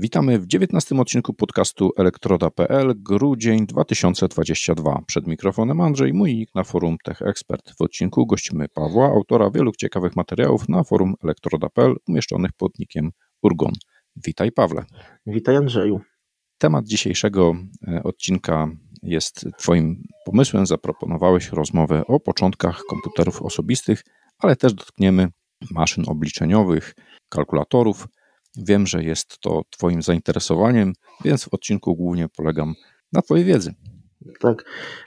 Witamy w 19 odcinku podcastu elektroda.pl, grudzień 2022. Przed mikrofonem Andrzej, mój nick na forum Tech Expert. W odcinku gościmy Pawła, autora wielu ciekawych materiałów na forum elektroda.pl umieszczonych pod nickiem Urgon. Witaj Pawle. Witaj Andrzeju. Temat dzisiejszego e, odcinka jest Twoim pomysłem. Zaproponowałeś rozmowę o początkach komputerów osobistych, ale też dotkniemy maszyn obliczeniowych, kalkulatorów. Wiem, że jest to Twoim zainteresowaniem, więc w odcinku głównie polegam na Twojej wiedzy. Tak,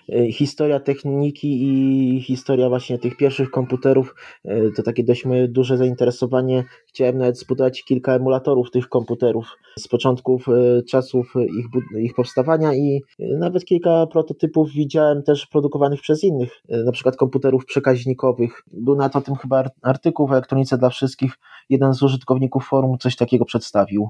e, historia techniki i historia właśnie tych pierwszych komputerów e, to takie dość moje duże zainteresowanie. Chciałem nawet zbudować kilka emulatorów tych komputerów z początków e, czasów ich, ich powstawania i nawet kilka prototypów widziałem też produkowanych przez innych, na przykład komputerów przekaźnikowych. Był na to tym chyba artykuł w elektronice dla wszystkich. Jeden z użytkowników forum coś takiego przedstawił.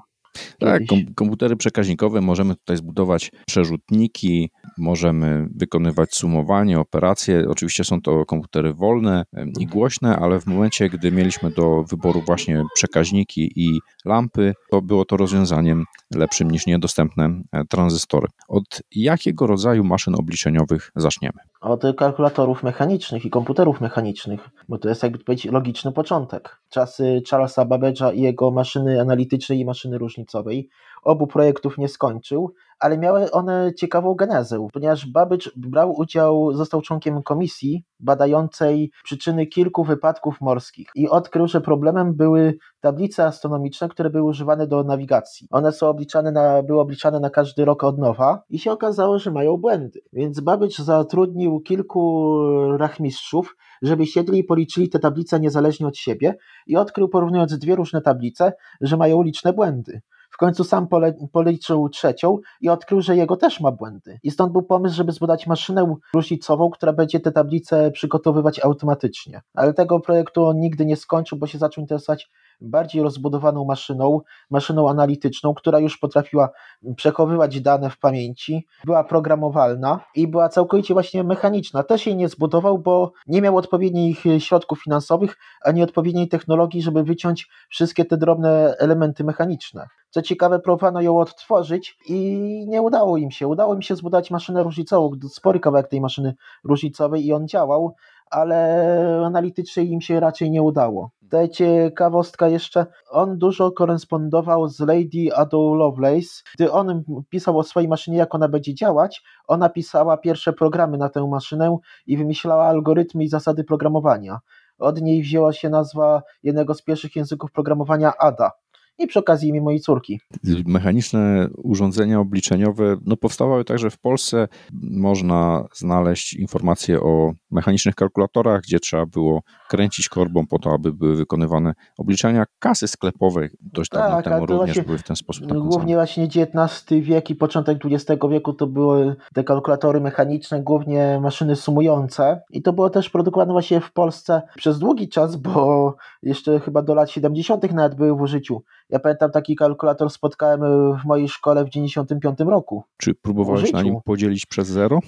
Tak, komputery przekaźnikowe możemy tutaj zbudować przerzutniki, możemy wykonywać sumowanie, operacje. Oczywiście są to komputery wolne i głośne, ale w momencie, gdy mieliśmy do wyboru właśnie przekaźniki i lampy, to było to rozwiązaniem lepszym niż niedostępne e, tranzystory. Od jakiego rodzaju maszyn obliczeniowych zaczniemy? Od kalkulatorów mechanicznych i komputerów mechanicznych, bo to jest jakby powiedzieć logiczny początek. Czasy Charlesa Babbage'a i jego maszyny analitycznej i maszyny różnicowej. Obu projektów nie skończył, ale miały one ciekawą genezę, ponieważ Babbage brał udział, został członkiem komisji badającej przyczyny kilku wypadków morskich i odkrył, że problemem były tablice astronomiczne, które były używane do nawigacji. One są obliczane na, były obliczane na każdy rok od nowa i się okazało, że mają błędy. Więc Babbage zatrudnił kilku rachmistrzów, żeby siedli i policzyli te tablice niezależnie od siebie i odkrył, porównując dwie różne tablice, że mają liczne błędy. Końcu sam pole, policzył trzecią i odkrył, że jego też ma błędy. I stąd był pomysł, żeby zbudować maszynę różnicową, która będzie te tablice przygotowywać automatycznie. Ale tego projektu on nigdy nie skończył, bo się zaczął interesować bardziej rozbudowaną maszyną, maszyną analityczną, która już potrafiła przechowywać dane w pamięci, była programowalna i była całkowicie właśnie mechaniczna. Też jej nie zbudował, bo nie miał odpowiednich środków finansowych, ani odpowiedniej technologii, żeby wyciąć wszystkie te drobne elementy mechaniczne. Co ciekawe, próbowano ją odtworzyć i nie udało im się. Udało im się zbudować maszynę różnicową, spory kawałek tej maszyny różnicowej i on działał, ale analitycznie im się raczej nie udało. Ta ciekawostka jeszcze, on dużo korespondował z Lady Ada Lovelace. Gdy on pisał o swojej maszynie, jak ona będzie działać, ona pisała pierwsze programy na tę maszynę i wymyślała algorytmy i zasady programowania. Od niej wzięła się nazwa jednego z pierwszych języków programowania ADA i przy okazji imię mojej córki. Mechaniczne urządzenia obliczeniowe no, powstawały także w Polsce. Można znaleźć informacje o mechanicznych kalkulatorach, gdzie trzeba było kręcić korbą po to, aby były wykonywane obliczenia. Kasy sklepowe dość dawno tak, temu również właśnie, były w ten sposób nakładane. Głównie właśnie XIX wiek i początek XX wieku to były te kalkulatory mechaniczne, głównie maszyny sumujące i to było też produkowane właśnie w Polsce przez długi czas, bo jeszcze chyba do lat 70. nawet były w użyciu. Ja pamiętam taki kalkulator spotkałem w mojej szkole w 95 roku. Czy próbowałeś na nim podzielić przez zero?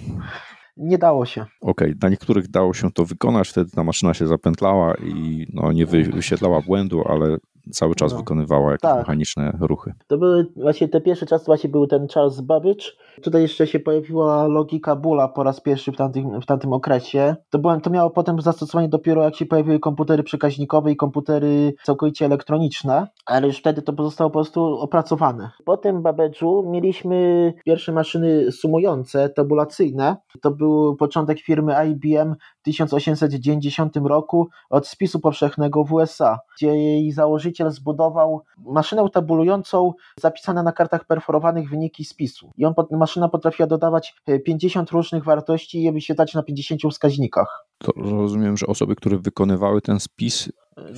Nie dało się. Okej, okay. na niektórych dało się to wykonać, wtedy ta maszyna się zapętlała i no, nie wyświetlała błędu, ale cały czas no. wykonywała jakieś tak. mechaniczne ruchy. To były właśnie te pierwsze czasy, właśnie był ten Charles Babbage. Tutaj jeszcze się pojawiła logika Bula po raz pierwszy w tamtym, w tamtym okresie. To, byłem, to miało potem zastosowanie dopiero jak się pojawiły komputery przekaźnikowe i komputery całkowicie elektroniczne, ale już wtedy to pozostało po prostu opracowane. Po tym Babbage'u mieliśmy pierwsze maszyny sumujące, tabulacyjne. To był początek firmy IBM 1890 roku od spisu powszechnego w USA, gdzie jej założyciel zbudował maszynę tabulującą zapisane na kartach perforowanych wyniki spisu. I on, maszyna potrafiła dodawać 50 e, różnych wartości i je wyświetlać na 50 wskaźnikach. To rozumiem, że osoby, które wykonywały ten spis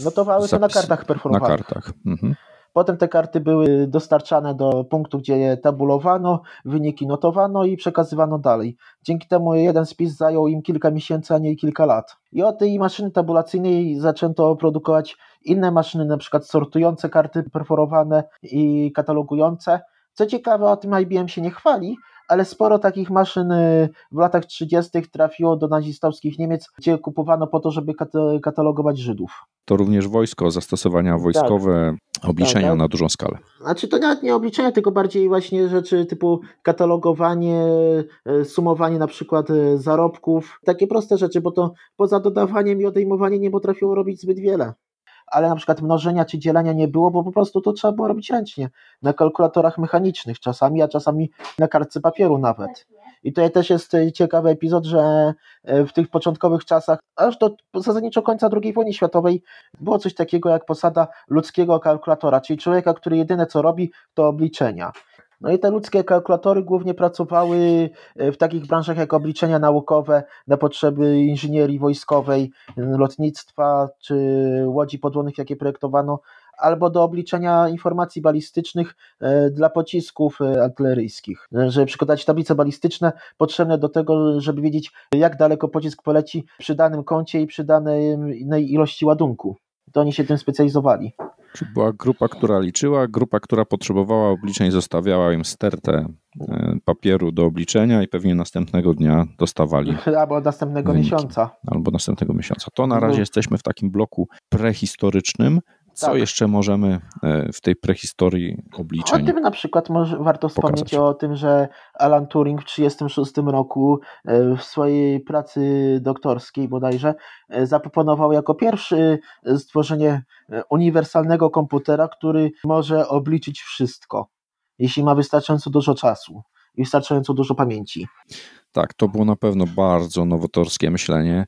notowały to na kartach perforowanych. Na kartach. Mhm. Potem te karty były dostarczane do punktu, gdzie je tabulowano, wyniki notowano i przekazywano dalej. Dzięki temu jeden spis zajął im kilka miesięcy, a nie kilka lat. I od tej maszyny tabulacyjnej zaczęto produkować inne maszyny, na przykład sortujące karty perforowane i katalogujące. Co ciekawe, o tym IBM się nie chwali, ale sporo takich maszyn y, w latach 30. trafiło do nazistowskich Niemiec, gdzie kupowano po to, żeby katalogować Żydów. To również wojsko, zastosowania tak. wojskowe, tak. obliczenia tak, tak. na dużą skalę. Znaczy to nawet nie obliczenia, tylko bardziej właśnie rzeczy typu katalogowanie, y, sumowanie na przykład y, zarobków, takie proste rzeczy, bo to poza dodawaniem i odejmowaniem nie potrafiło robić zbyt wiele ale na przykład mnożenia czy dzielenia nie było, bo po prostu to trzeba było robić ręcznie, na kalkulatorach mechanicznych czasami, a czasami na kartce papieru nawet. I tutaj też jest ciekawy epizod, że e, w tych początkowych czasach, aż do zasadniczo końca II wojny światowej, było coś takiego jak posada ludzkiego kalkulatora, czyli człowieka, który jedyne co robi, to obliczenia. No i te ludzkie kalkulatory głównie pracowały e, w takich branżach jak obliczenia naukowe na potrzeby inżynierii wojskowej, lotnictwa czy łodzi podwodnych, jakie projektowano, albo do obliczenia informacji balistycznych e, dla pocisków e, artyleryjskich. Żeby przykładać tablice balistyczne potrzebne do tego, żeby wiedzieć, jak daleko pocisk poleci przy danym kącie i przy danej ilości ładunku. To oni się tym specjalizowali. Czy była grupa, która liczyła, grupa, która potrzebowała obliczeń, zostawiała im stertę e, papieru do obliczenia i pewnie następnego dnia dostawali. Albo następnego wyniki. miesiąca. Albo następnego miesiąca. To na razie no. jesteśmy w takim bloku prehistorycznym. Co tak. jeszcze możemy e, w tej prehistorii obliczeń? O tym na przykład może, warto wspomnieć pokazać. o tym, że Alan Turing w 1936 roku e, w swojej pracy doktorskiej bodajże e, zaproponował jako pierwszy stworzenie uniwersalnego komputera, który może obliczyć wszystko, jeśli ma wystarczająco dużo czasu i wystarczająco dużo pamięci. Tak, to było na pewno bardzo nowatorskie myślenie.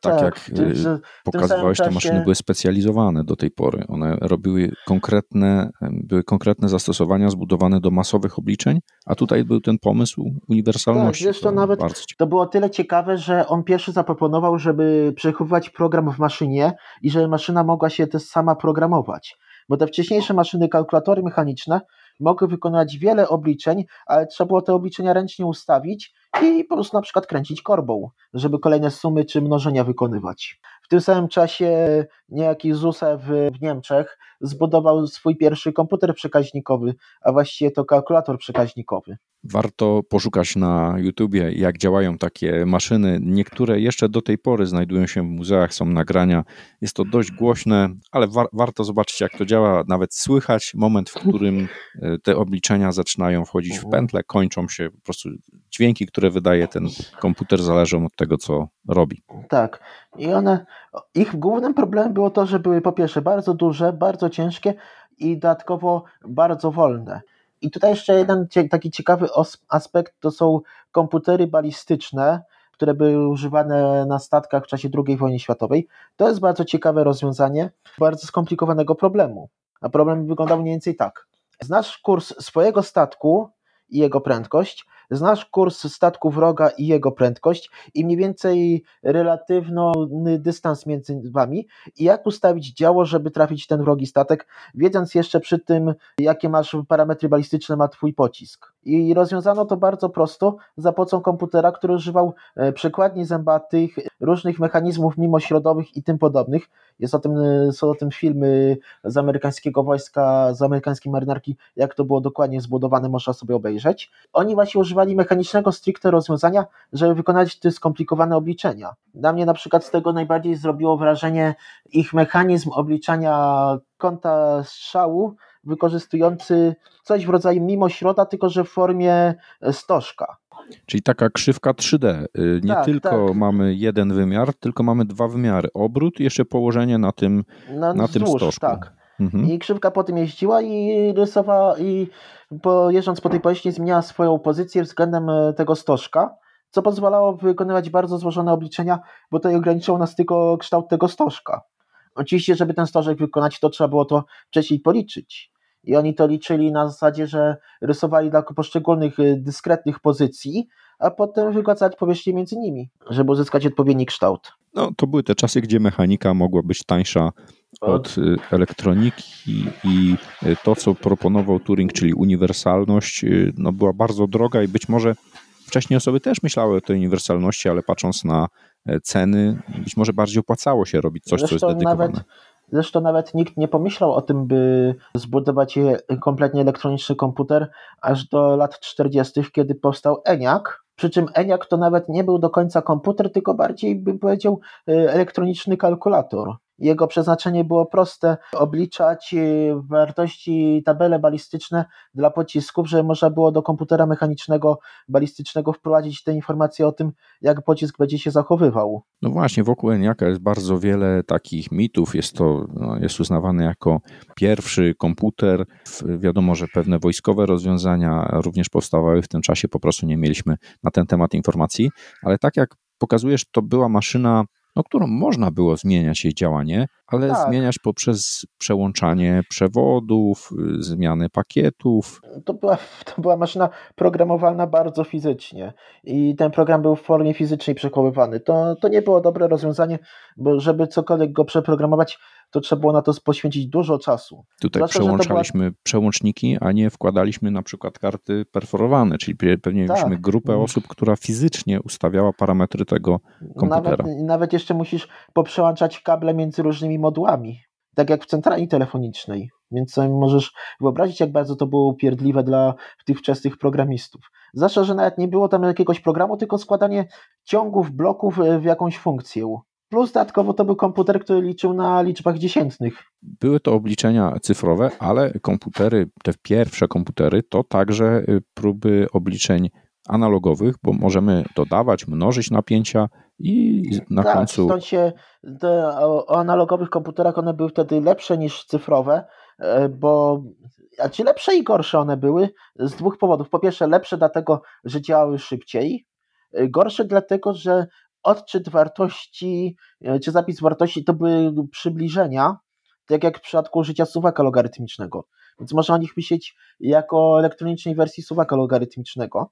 Tak, tak jak tym, y, pokazywałeś, te maszyny były specjalizowane do tej pory. One robiły konkretne, były konkretne zastosowania zbudowane do masowych obliczeń, a tutaj był ten pomysł uniwersalności. Tak, zresztą to nawet to było tyle ciekawe, że on pierwszy zaproponował, żeby przechowywać program w maszynie i żeby maszyna mogła się też sama programować. Bo te wcześniejsze maszyny, kalkulatory mechaniczne mogły wykonywać wiele obliczeń, ale trzeba było te obliczenia ręcznie ustawić i po prostu na przykład kręcić korbą, żeby kolejne sumy czy mnożenia wykonywać. W tym samym czasie niejaki Zusew w Niemczech zbudował swój pierwszy komputer przekaźnikowy, a właściwie to kalkulator przekaźnikowy. Warto poszukać na YouTubie, jak działają takie maszyny. Niektóre jeszcze do tej pory znajdują się w muzeach, są nagrania. Jest to dość głośne, ale war warto zobaczyć, jak to działa. Nawet słychać moment, w którym e, te obliczenia zaczynają wchodzić w mhm. pętle, kończą się po prostu dźwięki, które wydaje ten komputer, zależą od tego, co robi. Tak. I one, ich głównym problemem było to, że były po pierwsze bardzo duże, bardzo ciężkie i dodatkowo bardzo wolne. I tutaj jeszcze jeden taki ciekawy aspekt to są komputery balistyczne, które były używane na statkach w czasie II wojny światowej. To jest bardzo ciekawe rozwiązanie bardzo skomplikowanego problemu. A problem wyglądał mniej więcej tak. Znasz kurs swojego statku i jego prędkość, znasz kurs statku wroga i jego prędkość i mniej więcej relatywny dystans między wami i jak ustawić działo, żeby trafić ten wrogi statek, wiedząc jeszcze przy tym, jakie masz parametry balistyczne ma twój pocisk. I rozwiązano to bardzo prosto za pomocą komputera, który używał e, przekładni zębatych, różnych mechanizmów mimośrodowych i tym podobnych. Jest o tym, e, są o tym filmy z amerykańskiego wojska, z amerykańskiej marynarki, jak to było dokładnie zbudowane, można sobie obejrzeć. Oni właśnie używali mechanicznego stricte rozwiązania, żeby wykonać te skomplikowane obliczenia. Dla mnie na przykład z tego najbardziej zrobiło wrażenie ich mechanizm obliczania kąta strzału, wykorzystujący coś w rodzaju mimośroda, tylko że w formie stożka. Czyli taka krzywka 3D. Y, nie tak, tylko tak. mamy jeden wymiar, tylko mamy dwa wymiary. Obrót i jeszcze położenie na tym, na, na tym stożku. Tak. Mhm. I krzywka po tym jeździła i rysowała i po, jeżdżąc po tej powierzchni zmieniała swoją pozycję względem e, tego stożka, co pozwalało wykonywać bardzo złożone obliczenia, bo to ograniczyło nas tylko kształt tego stożka. Oczywiście, żeby ten stożek wykonać, to trzeba było to wcześniej policzyć. I oni to liczyli na zasadzie, że rysowali dla poszczególnych y, dyskretnych pozycji, a potem wygładzać powierzchnię między nimi, żeby uzyskać odpowiedni kształt. No, to były te czasy, gdzie mechanika mogła być tańsza od y, elektroniki i y, to, co proponował Turing, czyli uniwersalność, no, była bardzo droga i być może wcześniej osoby też myślały o tej uniwersalności, ale patrząc na e, ceny, być może bardziej opłacało się robić coś, Zresztą co jest dedykowane. Nawet Zresztą nawet nikt nie pomyślał o tym, by zbudować kompletnie elektroniczny komputer aż do lat 40., kiedy powstał ENIAC. Przy czym ENIAC to nawet nie był do końca komputer, tylko bardziej bym powiedział e, elektroniczny kalkulator. Jego przeznaczenie było proste: obliczać e, wartości, tabele balistyczne dla pocisków, że można było do komputera mechanicznego, balistycznego wprowadzić te informacje o tym, jak pocisk będzie się zachowywał. No właśnie, wokół Eniaka jest bardzo wiele takich mitów. Jest to no, jest uznawany jako pierwszy komputer. Wiadomo, że pewne wojskowe rozwiązania również powstawały w tym czasie, po prostu nie mieliśmy na ten temat informacji, ale tak jak pokazujesz, to była maszyna no, którą można było zmieniać jej działanie, ale tak. zmieniać poprzez przełączanie przewodów, y, zmiany pakietów. To była, to była maszyna programowalna bardzo fizycznie i ten program był w formie fizycznej przechowywany. To, to nie było dobre rozwiązanie, bo żeby cokolwiek go przeprogramować, to trzeba było na to poświęcić dużo czasu. Tutaj Zwłaszcza, przełączaliśmy była... przełączniki, a nie wkładaliśmy na przykład karty perforowane, czyli pewnie tak. mieliśmy grupę mhm. osób, która fizycznie ustawiała parametry tego komputera. Nawet, nawet jeszcze musisz poprzełączać kable między różnymi modułami, tak jak w centrali telefonicznej. Więc sobie możesz wyobrazić, jak bardzo to było upierdliwe dla tych wczesnych programistów. Zwłaszcza, że nawet nie było tam jakiegoś programu, tylko składanie ciągów, bloków w jakąś funkcję. Plus dodatkowo to był komputer, który liczył na liczbach dziesiętnych. Były to obliczenia cyfrowe, ale komputery, te pierwsze komputery, to także y, próby obliczeń analogowych, bo możemy dodawać, mnożyć napięcia i na tak, końcu. Stąd się o, o analogowych komputerach one były wtedy lepsze niż cyfrowe, e, bo a czy lepsze i gorsze one były z dwóch powodów. Po pierwsze, lepsze dlatego, że działały szybciej, e, gorsze dlatego, że odczyt wartości, e, czy zapis wartości to były przybliżenia, tak jak w przypadku użycia suwaka logarytmicznego. Więc można o nich myśleć jako elektronicznej wersji suwaka logarytmicznego.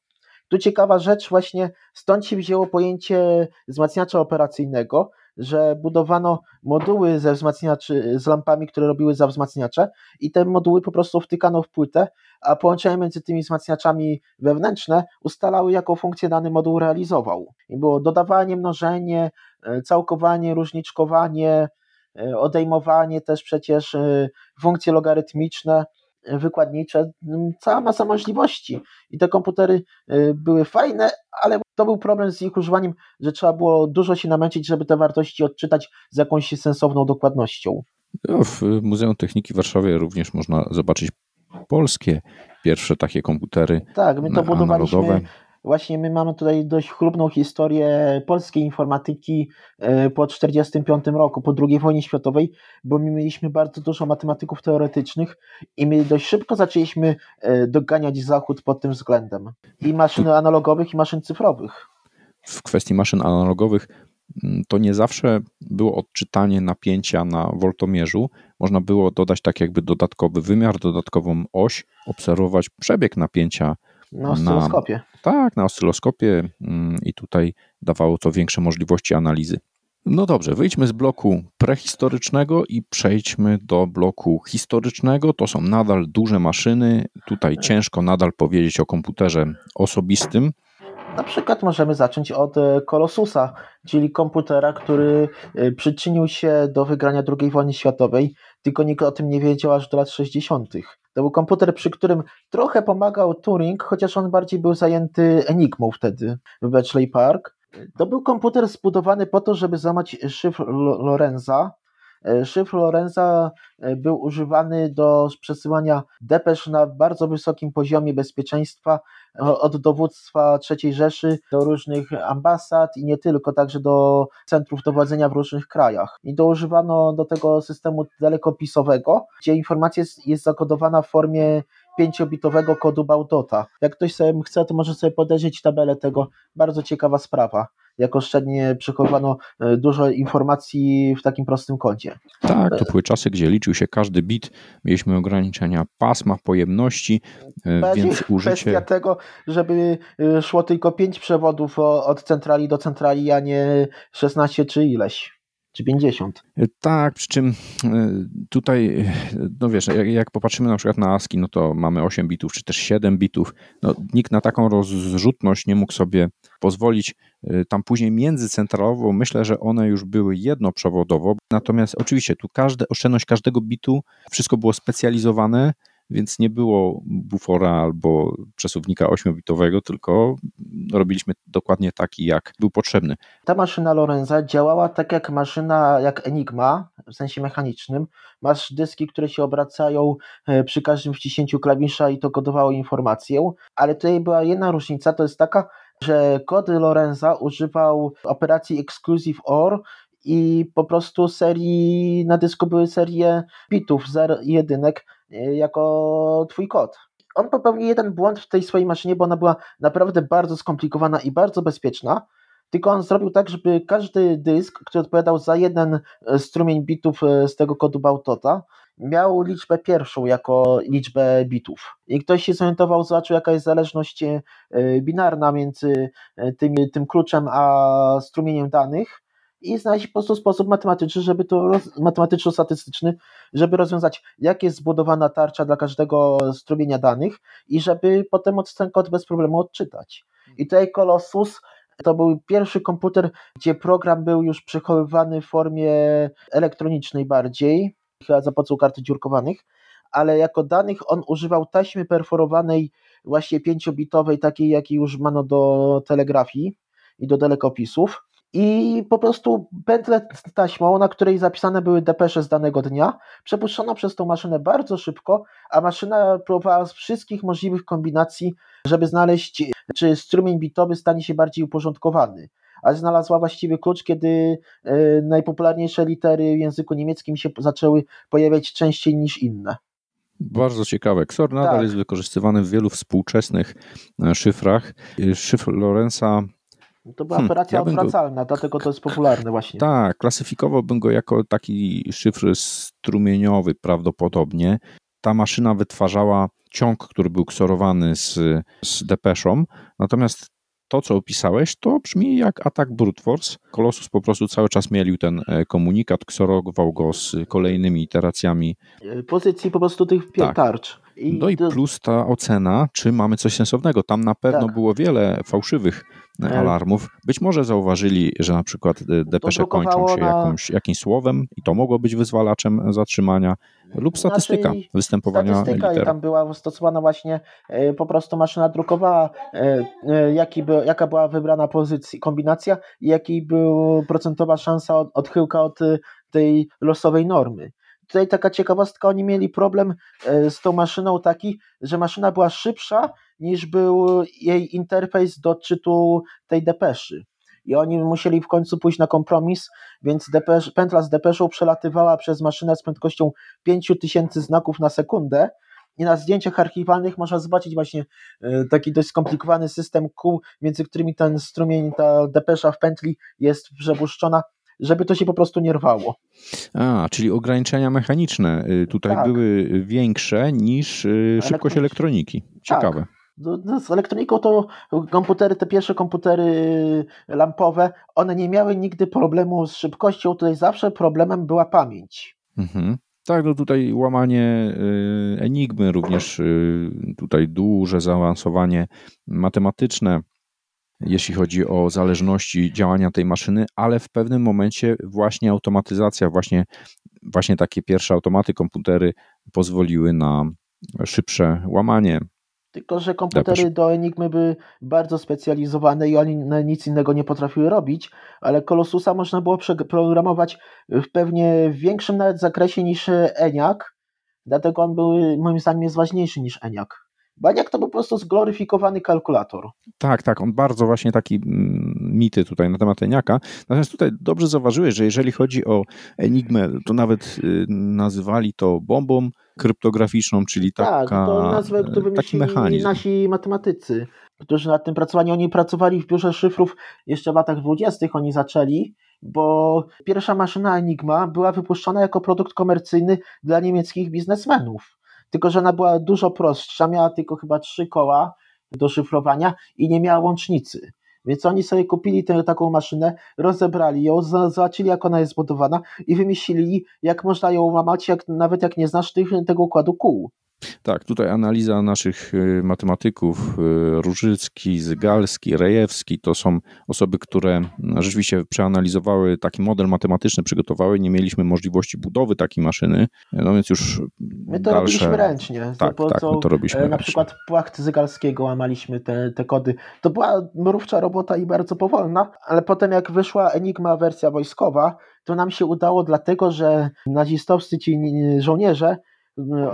Tu ciekawa rzecz, właśnie stąd się wzięło pojęcie wzmacniacza operacyjnego, że budowano moduły ze wzmacniaczy, z lampami, które robiły za wzmacniacze i te moduły po prostu wtykano w płytę, a połączenia między tymi wzmacniaczami wewnętrzne ustalały, jaką funkcję dany moduł realizował. I było dodawanie, mnożenie, e, całkowanie, różniczkowanie, e, odejmowanie też przecież e, funkcje logarytmiczne, wykładnicze, cała masa możliwości. I te komputery były fajne, ale to był problem z ich używaniem, że trzeba było dużo się namęczyć, żeby te wartości odczytać z jakąś sensowną dokładnością. No, w Muzeum Techniki w Warszawie również można zobaczyć polskie pierwsze takie komputery. Tak, my to budowaliśmy. Właśnie my mamy tutaj dość chlubną historię polskiej informatyki e, po 1945 roku, po II wojnie światowej, bo my mieliśmy bardzo dużo matematyków teoretycznych i my dość szybko zaczęliśmy e, doganiać Zachód pod tym względem. I maszyn analogowych, i maszyn cyfrowych. W kwestii maszyn analogowych mm, to nie zawsze było odczytanie napięcia na woltomierzu. Można było dodać tak jakby dodatkowy wymiar, dodatkową oś, obserwować przebieg napięcia na oscyloskopie. Na, tak, na oscyloskopie mm, i tutaj dawało to większe możliwości analizy. No dobrze, wyjdźmy z bloku prehistorycznego i przejdźmy do bloku historycznego. To są nadal duże maszyny. Tutaj ciężko nadal powiedzieć o komputerze osobistym. Na przykład możemy zacząć od Colossusa, czyli komputera, który e, przyczynił się do wygrania II wojny światowej, tylko nikt o tym nie wiedział aż do lat 60. To był komputer, przy którym trochę pomagał Turing, chociaż on bardziej był zajęty Enigmą wtedy w Bletchley Park. To był komputer zbudowany po to, żeby złamać szyfr Lorenza. Szyfr Lorenza e, był używany do przesyłania depesz na bardzo wysokim poziomie bezpieczeństwa od dowództwa III Rzeszy do różnych ambasad i nie tylko, także do centrów dowodzenia w różnych krajach. I doużywano do tego systemu dalekopisowego, gdzie informacja jest, zakodowana w formie 5-bitowego kodu Baudota. Jak ktoś sobie chce, to może sobie podejrzeć tabelę tego. Bardzo ciekawa sprawa jak oszczędnie przechowano e, dużo informacji w takim prostym kodzie. Tak, to były czasy, gdzie liczył się każdy bit, mieliśmy ograniczenia pasma, pojemności, e, więc użycie... Kwestia tego, żeby e, szło tylko 5 przewodów od centrali do centrali, a nie 16 czy ileś. Czy 50. Tak, przy czym tutaj, no wiesz, jak, jak, popatrzymy na przykład na ASCII, no to mamy 8 bitów, czy też 7 bitów. No, nikt na taką rozrzutność nie mógł sobie pozwolić. Tam później międzycentralowo, myślę, że one już były jednoprzewodowo, natomiast oczywiście tu każde, oszczędność każdego bitu, wszystko było specjalizowane, więc nie było bufora albo przesuwnika 8-bitowego, tylko robiliśmy dokładnie taki, jak był potrzebny. Ta maszyna Lorenza działała tak jak maszyna, jak Enigma, w sensie mechanicznym. Masz dyski, które się obracają e, przy każdym wciśnięciu klawisza i to kodowało informację, ale tutaj była jedna różnica, to jest taka, że kod Lorenza używał operacji exclusive OR i po prostu serii na dysku były serie bitów, zer i jedynek e, jako twój kod. On popełnił jeden błąd w tej swojej maszynie, bo ona była naprawdę bardzo skomplikowana i bardzo bezpieczna. Tylko on zrobił tak, żeby każdy dysk, który odpowiadał za jeden e, strumień bitów e, z tego kodu Bautota, miał liczbę pierwszą jako liczbę bitów. I ktoś się zorientował, zobaczył jaka jest zależność binarna między tym, tym kluczem a strumieniem danych i znaleźć po prostu sposób matematyczny, żeby to matematyczno-statystyczny, żeby rozwiązać, jak jest zbudowana tarcza dla każdego strumienia danych i żeby potem ten kod bez problemu odczytać. I tutaj Colossus to był pierwszy komputer, gdzie program był już przechowywany w formie elektronicznej bardziej, chyba za pomocą karty dziurkowanych, ale jako danych on używał taśmy perforowanej, właśnie pięciobitowej, takiej jakiej używano do telegrafii i do dalekopisów i po prostu pętlę z taśmą, na której zapisane były depesze z danego dnia, przepuszczono przez tą maszynę bardzo szybko, a maszyna próbowała z wszystkich możliwych kombinacji, żeby znaleźć, czy strumień bitowy stanie się bardziej uporządkowany. A znalazła właściwy klucz, kiedy y, najpopularniejsze litery w języku niemieckim się zaczęły pojawiać częściej niż inne. Bardzo ciekawe. XOR nadal tak. jest wykorzystywany w wielu współczesnych e, szyfrach. Szyfr Lorenza to była hmm, operacja ja odwracalna, go... dlatego to jest popularne właśnie. Tak, klasyfikowałbym go jako taki szyfr strumieniowy prawdopodobnie. Ta maszyna wytwarzała ciąg, który był ksorowany z, z depeszą, natomiast to, co opisałeś, to brzmi jak atak brute force. Colossus po prostu cały czas mielił ten e, komunikat, ksorował go z kolejnymi iteracjami. E, pozycji po prostu tych tak. tarcz. I no i plus ta ocena, czy mamy coś sensownego. Tam na pewno tak. było wiele fałszywych e, alarmów. Być może zauważyli, że na przykład e, depesze kończą się na... jakąś, jakimś słowem i to mogło być wyzwalaczem zatrzymania lub statystyka znaczy, występowania statystyka liter. i tam była stosowana właśnie e, po prostu maszyna drukowała, jaki by, jaka była wybrana pozycja, kombinacja i jaki był procentowa szansa od, odchyłka od tej losowej normy. Tutaj taka ciekawostka, oni mieli problem e, z tą maszyną taki, że maszyna była szybsza niż był jej interfejs do odczytu tej depeszy. I oni musieli w końcu pójść na kompromis, więc depesz, pętla z depeszą przelatywała przez maszynę z prędkością 5000 znaków na sekundę. I na zdjęciach archiwalnych można zobaczyć właśnie e, taki dość skomplikowany system kół, między którymi ten strumień, ta depesza w pętli jest przepuszczona żeby to się po prostu nie rwało. A, czyli ograniczenia mechaniczne y, tutaj tak. były większe niż y, szybkość elektroniki. Ciekawe. Tak. No, no, z elektroniką to komputery, te pierwsze komputery lampowe, one nie miały nigdy problemu z szybkością, tutaj zawsze problemem była pamięć. Mhm. Tak, no tutaj łamanie y, enigmy, również tutaj duże zaawansowanie matematyczne jeśli chodzi o zależności działania tej maszyny, ale w pewnym momencie właśnie automatyzacja, właśnie, właśnie takie pierwsze automaty, komputery pozwoliły na szybsze łamanie. Tylko, że komputery do Enigmy były bardzo specjalizowane i oni nic innego nie potrafiły robić, ale Colossusa można było przeprogramować w pewnie większym nawet zakresie niż ENIAC, dlatego on był moim zdaniem jest ważniejszy niż ENIAC. Baniak to po prostu zgloryfikowany kalkulator. Tak, tak, on bardzo właśnie taki mm, mity tutaj na temat Eniaka. Natomiast tutaj dobrze zauważyłeś, że jeżeli chodzi o Enigmę, to nawet y, nazywali to bombą kryptograficzną, czyli taka, tak, to nazwę, którą taki mechanizm. nasi matematycy, którzy nad tym pracowali. Oni pracowali w biurze szyfrów jeszcze w latach dwudziestych, oni zaczęli, bo pierwsza maszyna Enigma była wypuszczona jako produkt komercyjny dla niemieckich biznesmenów tylko że ona była dużo prostsza, miała tylko chyba trzy koła do szyfrowania i nie miała łącznicy. Więc oni sobie kupili tę taką maszynę, rozebrali ją, zobaczyli jak ona jest zbudowana i wymyślili jak można ją łamać, jak, nawet jak nie znasz tych, tego układu kół. Tak, tutaj analiza naszych y, matematyków, y, Różycki, Zygalski, Rejewski, to są osoby, które no, rzeczywiście przeanalizowały taki model matematyczny, przygotowały, nie mieliśmy możliwości budowy takiej maszyny, no więc już My to dalsze... robiliśmy ręcznie. Tak, tak, my to robiliśmy e, Na ręcznie. przykład płacht Zygalskiego łamaliśmy te, te kody. To była mrówcza robota i bardzo powolna, ale potem jak wyszła Enigma wersja wojskowa, to nam się udało dlatego, że nazistowscy ci żołnierze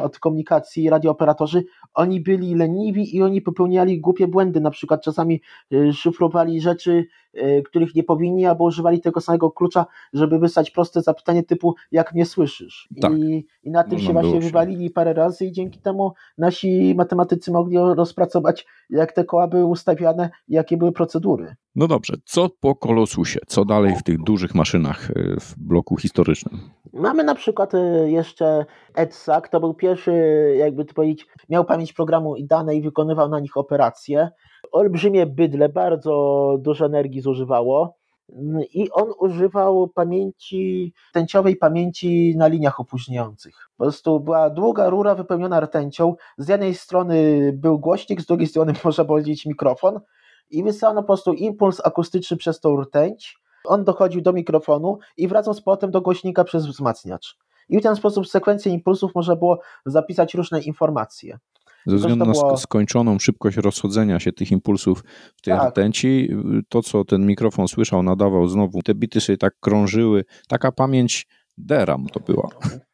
od komunikacji, radiooperatorzy, oni byli leniwi i oni popełniali głupie błędy, na przykład czasami e, szyfrowali rzeczy, e, których nie powinni, albo używali tego samego klucza, żeby wysłać proste zapytanie typu jak mnie słyszysz? Tak. I, I na tym No, się no, właśnie się. wywalili parę razy i dzięki temu nasi matematycy mogli rozpracować, jak te koła były ustawiane, jakie były procedury. No dobrze, co po Kolosusie? Co dalej w tych dużych maszynach y, w bloku historycznym? Mamy na przykład e, jeszcze EDSAC, to był pierwszy, jakby to powiedzieć, miał pamięć programu i dane i wykonywał na nich operacje. Olbrzymie bydle, bardzo dużo energii zużywało Mm, i on używał pamięci, rtęciowej pamięci na liniach opóźniających. Po prostu była długa rura wypełniona rtęcią, z jednej strony był głośnik, z drugiej strony można powiedzieć mikrofon i wysyłano po prostu impuls akustyczny przez tą rtęć, on dochodził do mikrofonu i wracał z powrotem do głośnika przez wzmacniacz. I w ten sposób sekwencję impulsów można było zapisać różne informacje. Ze względu na było- sk- skończoną szybkość rozchodzenia się tych impulsów w tej Tak. rtęci, to co ten mikrofon słyszał, nadawał znowu, te bity sobie tak krążyły, taka pamięć DRAM to była.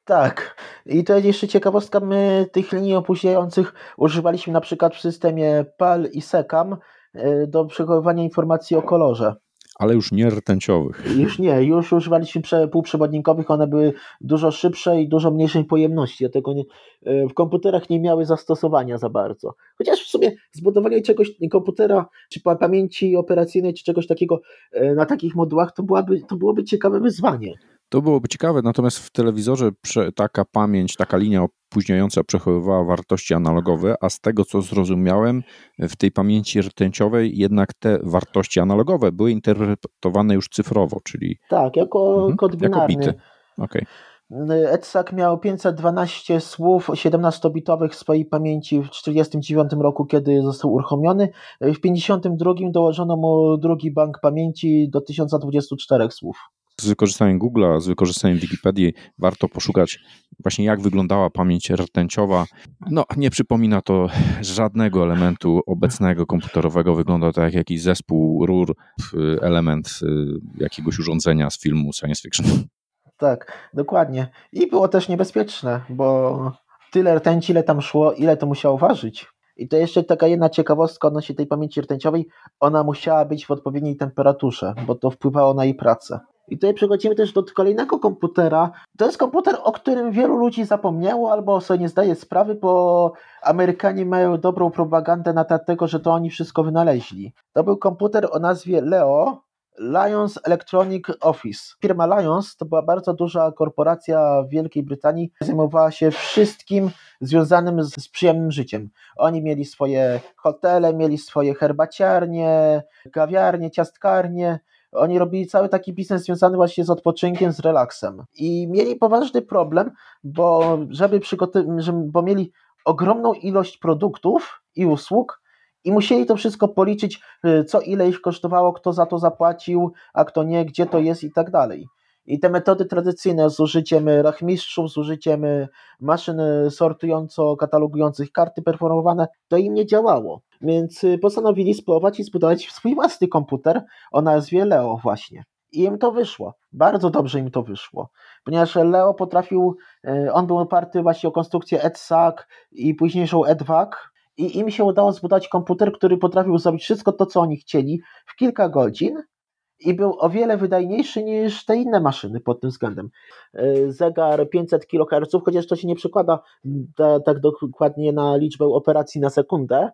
Tak. I to jest jeszcze ciekawostka, my tych linii opóźniających używaliśmy na przykład w systemie PAL i SECAM e, do przechowywania informacji o kolorze. Ale już nie rtęciowych. Już nie, już używaliśmy prze- półprzewodnikowych, one były dużo szybsze i dużo mniejszej pojemności, dlatego nie, e, w komputerach nie miały zastosowania za bardzo. Chociaż w sumie zbudowanie czegoś, komputera, czy pa- pamięci operacyjnej, czy czegoś takiego e, na takich modułach, to, byłaby, to byłoby ciekawe wyzwanie. To byłoby ciekawe, natomiast w telewizorze taka pamięć, taka linia opóźniająca przechowywała wartości analogowe, a z tego co zrozumiałem, w tej pamięci rtęciowej jednak te wartości analogowe były interpretowane już cyfrowo, czyli Tak, jako Mhm, kod jako binarny. bity. okej. EDSAC miał 512 słów 17-bitowych w swojej pamięci w 1949 roku, kiedy został uruchomiony. W 1952 dołożono mu drugi bank pamięci do 1024 słów. Z wykorzystaniem Google'a, z wykorzystaniem Wikipedii warto poszukać właśnie jak wyglądała pamięć rtęciowa. No, nie przypomina to żadnego elementu obecnego komputerowego. Wygląda to jak jakiś zespół rur, element y, jakiegoś urządzenia z filmu science fiction. Tak, dokładnie. I było też niebezpieczne, bo tyle rtęci, ile tam szło, ile to musiało ważyć. I to jeszcze taka jedna ciekawostka odnośnie tej pamięci rtęciowej. Ona musiała być w odpowiedniej temperaturze, bo to wpływało na jej pracę. I tutaj przechodzimy też do kolejnego komputera. To jest komputer, o którym wielu ludzi zapomniało albo sobie nie zdaje sprawy, bo Amerykanie mają dobrą propagandę na temat tego, że to oni wszystko wynaleźli. To był komputer o nazwie Leo, Lions Electronic Office. Firma Lions to była bardzo duża korporacja w Wielkiej Brytanii. Zajmowała się wszystkim związanym z, z przyjemnym życiem. Oni mieli swoje hotele, mieli swoje herbaciarnie, kawiarnie, ciastkarnie. Oni robili cały taki biznes związany właśnie z odpoczynkiem, z relaksem. I mieli poważny problem, bo żeby przygotować, bo mieli ogromną ilość produktów i usług, i musieli to wszystko policzyć, y, co ile ich kosztowało, kto za to zapłacił, a kto nie, gdzie to jest i tak dalej. I te metody tradycyjne z użyciem rachmistrzów, z użyciem maszyn sortująco-katalogujących karty performowane, to im nie działało. Więc y, postanowili spróbować i zbudować swój własny komputer o nazwie Leo właśnie. I im to wyszło. Bardzo dobrze im to wyszło. Ponieważ Leo potrafił, y, on był oparty właśnie o konstrukcję EDSAC i późniejszą EDVAC, i im się udało zbudować komputer, który potrafił zrobić wszystko to, co oni chcieli w kilka godzin i był o wiele wydajniejszy niż te inne maszyny pod tym względem. Yy, Zegar 500 kHz, chociaż to się nie przekłada da, tak dokładnie na liczbę operacji na sekundę,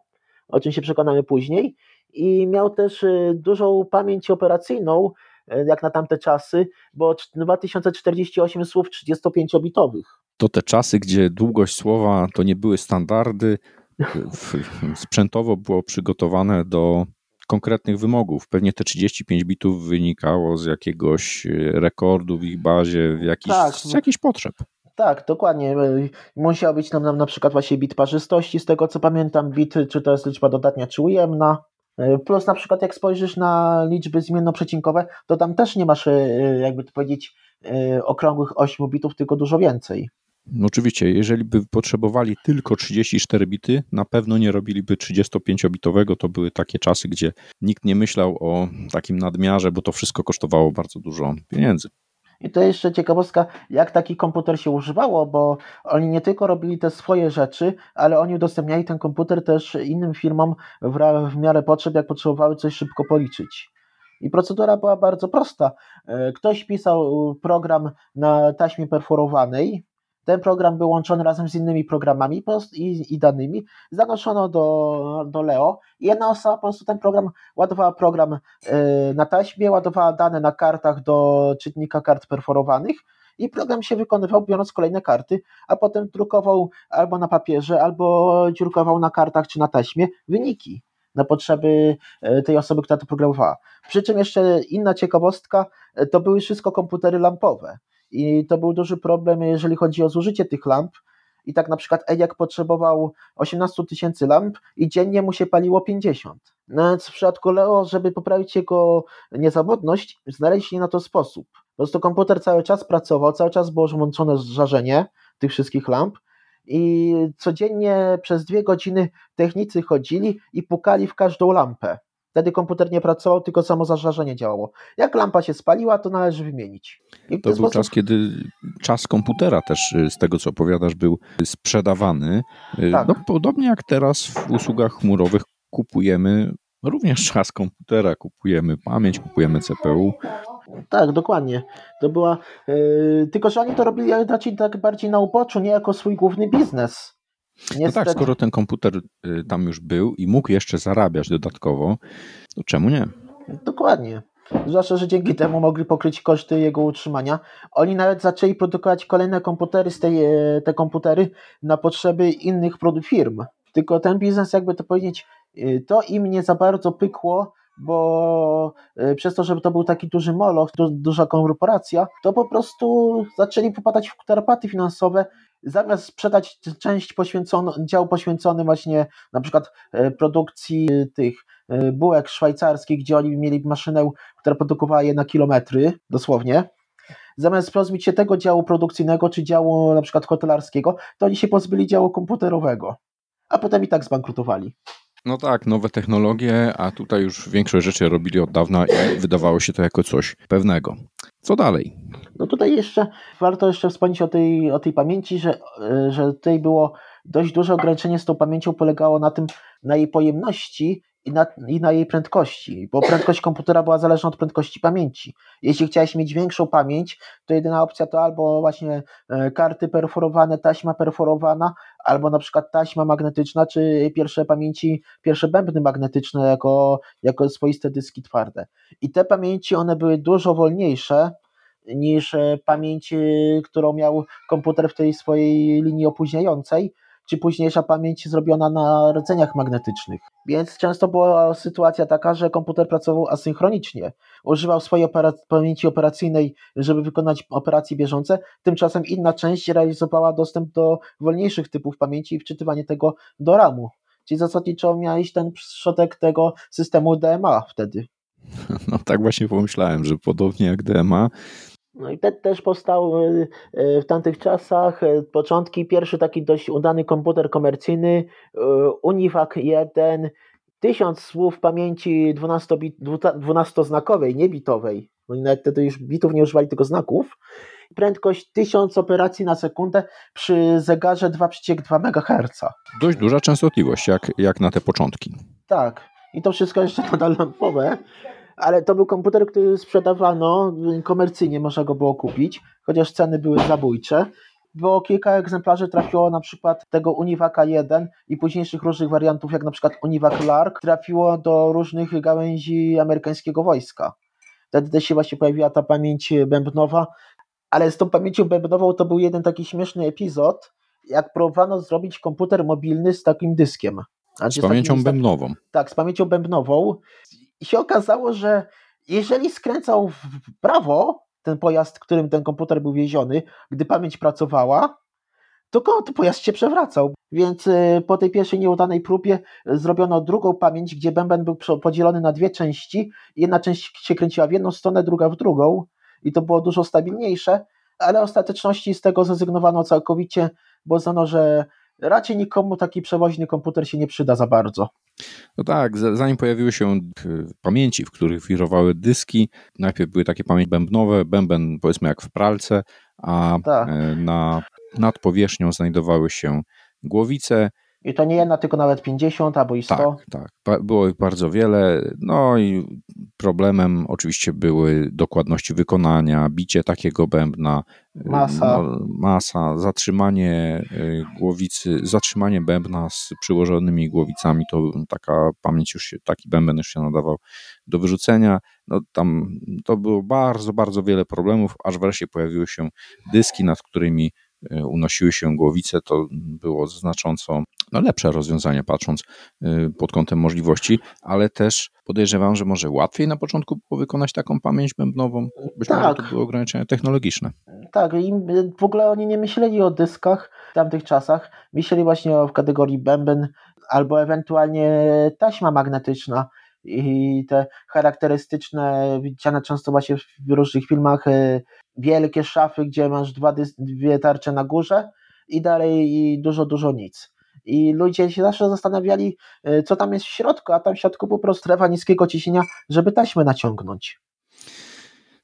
o czym się przekonamy później, i miał też yy, dużą pamięć operacyjną, yy, jak na tamte czasy, bo 2048 słów 35-bitowych. To te czasy, gdzie długość słowa to nie były standardy, w- sprzętowo było przygotowane do konkretnych wymogów. Pewnie te 35 bitów wynikało z jakiegoś rekordu w ich bazie, jakiś, tak. z jakichś potrzeb. Tak, dokładnie. Musiał być nam, nam na przykład właśnie bit parzystości, z tego co pamiętam, bit, czy to jest liczba dodatnia, czy ujemna. Plus na przykład jak spojrzysz na liczby zmiennoprzecinkowe, to tam też nie masz, jakby to powiedzieć, okrągłych 8 bitów, tylko dużo więcej. No oczywiście, jeżeli by potrzebowali tylko 34 bity, na pewno nie robiliby 35-bitowego. To były takie czasy, gdzie nikt nie myślał o takim nadmiarze, bo to wszystko kosztowało bardzo dużo pieniędzy. I to jeszcze ciekawostka, jak taki komputer się używało, bo oni nie tylko robili te swoje rzeczy, ale oni udostępniali ten komputer też innym firmom w, w miarę potrzeb, jak potrzebowały coś szybko policzyć. I procedura była bardzo prosta. E, ktoś pisał program na taśmie perforowanej, ten program był łączony razem z innymi programami i, i danymi, zanoszono do, do Leo i jedna osoba po prostu ten program ładowała program e, na taśmie, ładowała dane na kartach do czytnika kart perforowanych i program się wykonywał biorąc kolejne karty, a potem drukował albo na papierze, albo dziurkował na kartach czy na taśmie wyniki na potrzeby e, tej osoby, która to programowała. Przy czym jeszcze inna ciekawostka, e, to były wszystko komputery lampowe. I to był duży problem, jeżeli chodzi o zużycie tych lamp. I tak na przykład ENIAC potrzebował 18 tysięcy lamp i dziennie mu się paliło 50. No więc w przypadku Leo, żeby poprawić jego niezawodność, znaleźli na to sposób. Po prostu komputer cały czas pracował, cały czas było włączone żarzenie tych wszystkich lamp i codziennie przez dwie godziny technicy chodzili i pukali w każdą lampę. Wtedy komputer nie pracował, tylko samo zażarzenie działało. Jak lampa się spaliła, to należy wymienić. to był sposób... czas, kiedy czas komputera też, y, z tego co opowiadasz, był sprzedawany. Y, tak. No, podobnie jak teraz w usługach chmurowych kupujemy również czas komputera, kupujemy pamięć, kupujemy CPU. Tak, dokładnie. To była. Yy, tylko, że oni to robili raczej tak bardziej na uboczu, nie jako swój główny biznes. Niestety... No tak, skoro ten komputer y, tam już był i mógł jeszcze zarabiać dodatkowo, to czemu nie? Dokładnie. Zwłaszcza, że dzięki temu mogli pokryć koszty jego utrzymania. Oni nawet zaczęli produkować kolejne komputery z tej, e, te komputery na potrzeby innych firm. Tylko ten biznes, jakby to powiedzieć, y, to im nie za bardzo pykło, bo y, przez to, żeby to był taki duży moloch, duża korporacja, to po prostu zaczęli popadać w tarapaty finansowe zamiast sprzedać część poświęconą, dział poświęcony właśnie na przykład e, produkcji tych e, bułek szwajcarskich, gdzie oni mieli maszynę, która produkowała je na kilometry, dosłownie, zamiast pozbyć się tego działu produkcyjnego czy działu na przykład hotelarskiego, to oni się pozbyli działu komputerowego, a potem i tak zbankrutowali. No tak, nowe technologie, a tutaj już większość rzeczy robili od dawna i wydawało się to jako coś pewnego. Co dalej? No tutaj jeszcze warto jeszcze wspomnieć o tej, o tej pamięci, że, że tutaj było dość duże ograniczenie z tą pamięcią polegało na tym, na jej pojemności i na, i na jej prędkości, bo prędkość komputera była zależna od prędkości pamięci. Jeśli chciałeś mieć większą pamięć, to jedyna opcja to albo właśnie e, karty perforowane, taśma perforowana, albo na przykład taśma magnetyczna, czy pierwsze pamięci, pierwsze bębny magnetyczne jako, jako swoiste dyski twarde. I te pamięci, one były dużo wolniejsze niż e, pamięć, którą miał komputer w tej swojej linii opóźniającej, czy późniejsza pamięć zrobiona na rdzeniach magnetycznych. Więc często była sytuacja taka, że komputer pracował asynchronicznie. Używał swojej pamięci operacyjnej, żeby wykonać operacje bieżące, tymczasem inna część realizowała dostęp do wolniejszych typów pamięci i wczytywanie tego do RAMu. Czyli zasadniczo miałeś ten przodek tego systemu DMA wtedy. No tak właśnie pomyślałem, że podobnie jak DMA, no i TED też powstał e, e, w tamtych czasach, e, początki, pierwszy taki dość udany komputer komercyjny, Univac 1, tysiąc słów pamięci 12-znakowej, nie bitowej, oni nawet wtedy już bitów nie używali tylko znaków, prędkość 1000 operacji na sekundę przy zegarze 2,2 MHz. Dość duża częstotliwość, jak, jak na te początki. Tak, i to wszystko jeszcze nadal lampowe ale to był komputer, który sprzedawano komercyjnie, można go było kupić, chociaż ceny były zabójcze. Było kilka egzemplarzy trafiło na przykład tego Univaca 1 i późniejszych różnych wariantów, jak na przykład Univac Lark, trafiło do różnych gałęzi amerykańskiego wojska. Wtedy też się właśnie pojawiła ta pamięć bębnowa, ale z tą pamięcią bębnową to był jeden taki śmieszny epizod, jak próbowano zrobić komputer mobilny z takim dyskiem. Z gdzie pamięcią taki- bębnową. Tak, z pamięcią bębnową. I się okazało, że jeżeli skręcał w prawo ten pojazd, którym ten komputer był wieziony, gdy pamięć pracowała, to, to pojazd się przewracał. Więc y, po tej pierwszej nieudanej próbie y, zrobiono drugą pamięć, gdzie bęben był podzielony na dwie części. Jedna część się kręciła w jedną stronę, druga w drugą i to było dużo stabilniejsze, ale w ostateczności z tego zrezygnowano całkowicie, bo uznano, że raczej nikomu taki przewoźny komputer się nie przyda za bardzo. No tak, zanim pojawiły się y, pamięci, w których wirowały dyski, najpierw były takie pamięci bębnowe, bęben powiedzmy jak w pralce, a Tak. e, na, nad powierzchnią znajdowały się głowice. I to nie jedna, tylko nawet 50 albo i 100. Tak, tak. Ba- Było ich bardzo wiele. No i problemem oczywiście były dokładności wykonania, bicie takiego bębna, y, Masa. No, masa, zatrzymanie y, głowicy, zatrzymanie bębna z przyłożonymi głowicami, to taka pamięć już się, taki bęben już się nadawał do wyrzucenia. No tam to było bardzo, bardzo wiele problemów, aż wreszcie pojawiły się dyski, nad którymi y, unosiły się głowice. To było znacząco no, lepsze rozwiązanie, patrząc y, pod kątem możliwości, ale też podejrzewam, że może łatwiej na początku było wykonać taką pamięć bębnową. Być może Tak. to były ograniczenia technologiczne. Tak, i w ogóle oni nie myśleli o dyskach w tamtych czasach. Myśleli właśnie o w kategorii bęben albo ewentualnie taśma magnetyczna. I te charakterystyczne, widziane często właśnie w różnych filmach, e, wielkie szafy, gdzie masz dwa dwie tarcze na górze i dalej i dużo, dużo nic. I ludzie się zawsze zastanawiali, e, co tam jest w środku, a tam w środku po prostu strefa niskiego ciśnienia, żeby taśmę naciągnąć.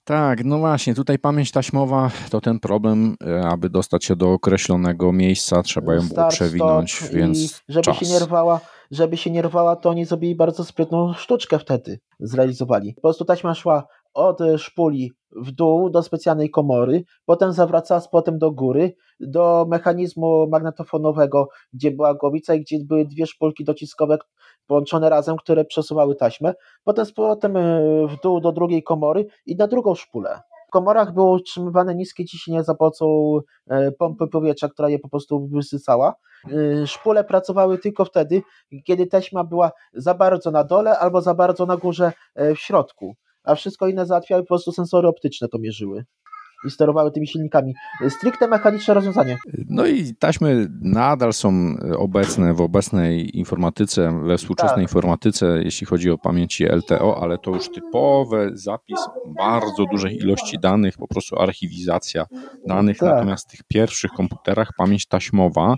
Tak, no właśnie, tutaj pamięć taśmowa to ten problem, e, aby dostać się do określonego miejsca, trzeba ją było przewinąć, więc żeby czas. się nie rwała, żeby się nie rwała, to oni zrobili bardzo sprytną sztuczkę wtedy, zrealizowali. Po prostu taśma szła od e, szpuli w dół do specjalnej komory, potem zawracała z potem do góry, do mechanizmu magnetofonowego, gdzie była głowica i gdzie były dwie szpulki dociskowe połączone razem, które przesuwały taśmę, potem z powrotem e, w dół do drugiej komory i na drugą szpulę. W komorach było utrzymywane niskie ciśnienie za pomocą e, pompy powietrza, która je po prostu wysycała. Szpule pracowały tylko wtedy, kiedy taśma była za bardzo na dole albo za bardzo na górze w środku, a wszystko inne załatwiały po prostu sensory optyczne to mierzyły i sterowały tymi silnikami. Stricte mechaniczne rozwiązanie. No i taśmy nadal są obecne w obecnej informatyce, we współczesnej Tak. informatyce, jeśli chodzi o pamięci LTO, ale to już typowe zapis bardzo dużej ilości danych, po prostu archiwizacja danych. Tak. Natomiast w tych pierwszych komputerach pamięć taśmowa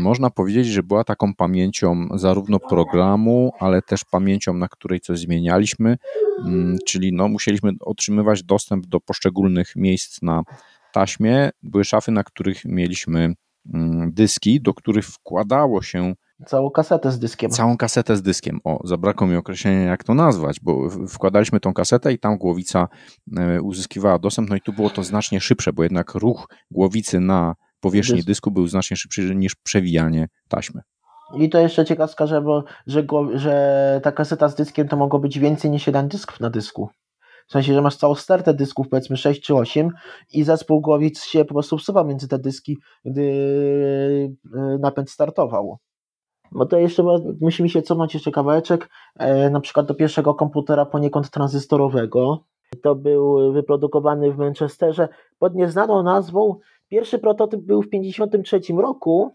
można powiedzieć, że była taką pamięcią zarówno programu, ale też pamięcią, na której coś zmienialiśmy, mm, czyli no, musieliśmy otrzymywać dostęp do poszczególnych miejsc na taśmie. Były szafy, na których mieliśmy mm, dyski, do których wkładało się Całą kasetę z dyskiem. całą kasetę z dyskiem. O, zabrakło mi określenia, jak to nazwać, bo wkładaliśmy tą kasetę i tam głowica e, uzyskiwała dostęp, no i tu było to znacznie szybsze, bo jednak ruch głowicy na powierzchni Dysk. dysku był znacznie szybszy niż przewijanie taśmy. I to jeszcze ciekawska, że, bo, że, go, że ta kaseta z dyskiem to mogło być więcej niż jeden dysków na dysku. W sensie, że masz całą stertę dysków, powiedzmy 6 czy 8 i zespół głowic się po prostu wsuwał między te dyski, gdy e, napęd startował. Bo to jeszcze musimy się cofnąć jeszcze kawałeczek, e, na przykład do pierwszego komputera poniekąd tranzystorowego. To był wyprodukowany w Manchesterze pod nieznaną nazwą. Pierwszy prototyp był w 1953 roku.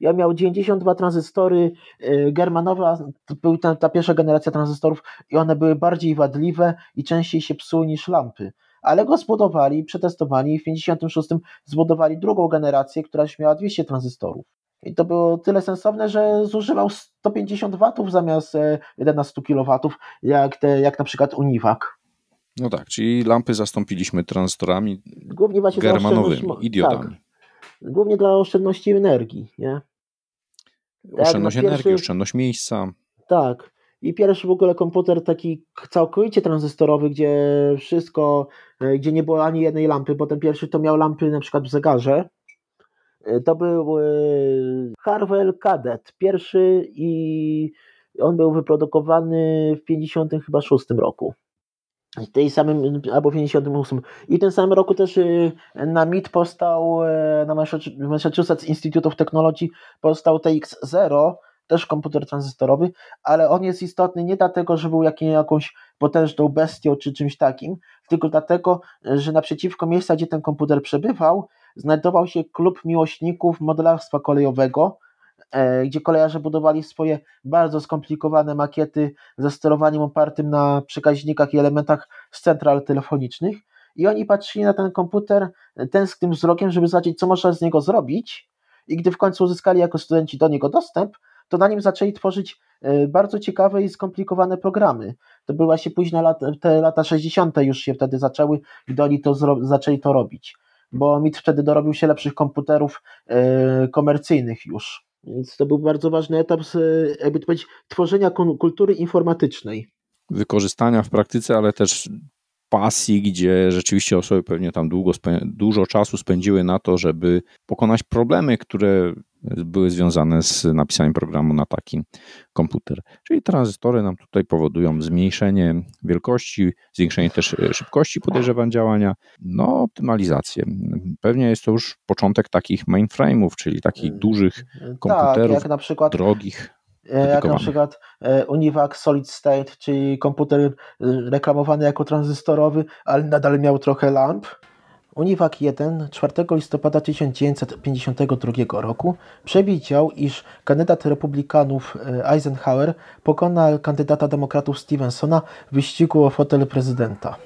Ja miał 92 tranzystory e, germanowe, a to był ta, ta pierwsza generacja tranzystorów i one były bardziej wadliwe i częściej się psuły niż lampy. Ale go zbudowali, przetestowali i w 1956 zbudowali drugą generację, która już miała 200 tranzystorów. I to było tyle sensowne, że zużywał 150 watów zamiast e, 11 kW, jak, te, jak na przykład Univac. No tak, czyli lampy zastąpiliśmy tranzystorami Głównie właśnie germanowymi, oszczędności- idiodami. Tak, głównie dla oszczędności energii, nie? Tak, Oszczędność no energii, pierwszy- oszczędność miejsca. Tak. I pierwszy w ogóle komputer taki całkowicie tranzystorowy, gdzie wszystko, e, gdzie nie było ani jednej lampy, bo ten pierwszy to miał lampy na przykład w zegarze. E, To był e, Harwell Cadet, pierwszy i on był wyprodukowany w 50 chyba 6 roku. W tej samym, albo w 58. I w tym samym roku też e, na MIT powstał, e, na Massachusetts Institute of Technology powstał TX-0, też komputer tranzystorowy, ale on jest istotny nie dlatego, że był jakąś potężną bestią czy czymś takim, tylko dlatego, że naprzeciwko miejsca, gdzie ten komputer przebywał, znajdował się klub miłośników modelarstwa kolejowego, gdzie kolejarze budowali swoje bardzo skomplikowane makiety ze sterowaniem opartym na przekaźnikach i elementach z central telefonicznych i oni patrzyli na ten komputer tęsknym wzrokiem, żeby zobaczyć, co można z niego zrobić i gdy w końcu uzyskali jako studenci do niego dostęp, to na nim zaczęli tworzyć e, bardzo ciekawe i skomplikowane programy. To były właśnie późne lata, te lata 60. już się wtedy zaczęły, gdy oni to zaczęli to robić, bo MIT wtedy dorobił się lepszych komputerów e, komercyjnych już. Więc to był bardzo ważny etap, jakby to powiedzieć, tworzenia kultury informatycznej. Wykorzystania w praktyce, ale też pasji, gdzie rzeczywiście osoby pewnie tam długo, dużo czasu spędziły na to, żeby pokonać problemy, które były związane z napisaniem programu na taki komputer. Czyli tranzystory nam tutaj powodują zmniejszenie wielkości, zwiększenie też e, szybkości podejrzewam działania, no optymalizację. Pewnie jest to już początek takich mainframe'ów, czyli takich dużych tak, komputerów, tak, jak na przykład, drogich. E, jak na przykład e, Univac Solid State, czyli komputer e, reklamowany jako tranzystorowy, ale nadal miał trochę lamp. Univac 1 4 listopada 1952 roku przewidział, iż kandydat republikanów Eisenhower pokona kandydata demokratów Stevensona w wyścigu o fotel prezydenta.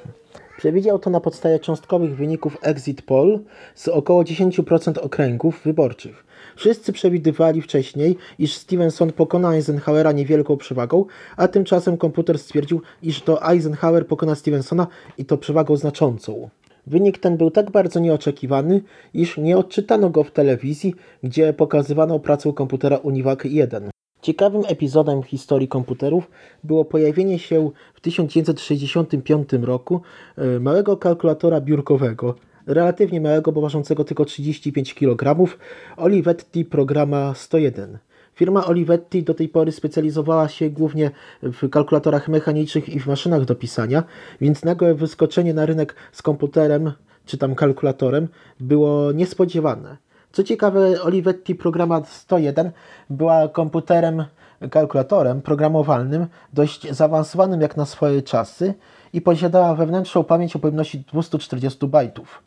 Przewidział to na podstawie cząstkowych wyników exit poll z około 10% okręgów wyborczych. Wszyscy przewidywali wcześniej, iż Stevenson pokona Eisenhowera niewielką przewagą, a tymczasem komputer stwierdził, iż to Eisenhower pokona Stevensona i to przewagą znaczącą. Wynik ten był tak bardzo nieoczekiwany, iż nie odczytano go w telewizji, gdzie pokazywano pracę komputera Univac 1. Ciekawym epizodem w historii komputerów było pojawienie się w 1965 roku e, małego kalkulatora biurkowego, relatywnie małego, bo ważącego tylko 35 kg, Olivetti Programa 101. Firma Olivetti do tej pory specjalizowała się głównie w kalkulatorach mechanicznych i w maszynach do pisania, więc nagłe wyskoczenie na rynek z komputerem czy tam kalkulatorem było niespodziewane. Co ciekawe, Olivetti Programa 101 była komputerem, kalkulatorem programowalnym, dość zaawansowanym jak na swoje czasy i posiadała wewnętrzną pamięć o pojemności 240 bajtów.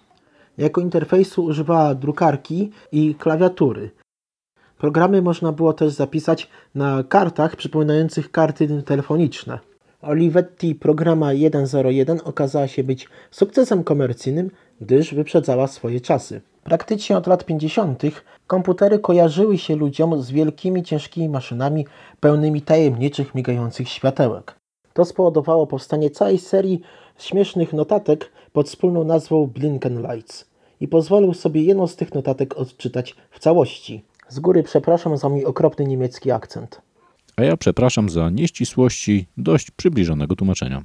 Jako interfejsu używała drukarki i klawiatury. Programy można było też zapisać na kartach przypominających karty telefoniczne. Olivetti Programa 101 okazała się być sukcesem komercyjnym, gdyż wyprzedzała swoje czasy. Praktycznie od lat 50. komputery kojarzyły się ludziom z wielkimi, ciężkimi maszynami pełnymi tajemniczych, migających światełek. To spowodowało powstanie całej serii śmiesznych notatek pod wspólną nazwą Blinken Lights. I pozwolił sobie jedną z tych notatek odczytać w całości. Z góry przepraszam za mój okropny niemiecki akcent. A ja przepraszam za nieścisłości dość przybliżonego tłumaczenia.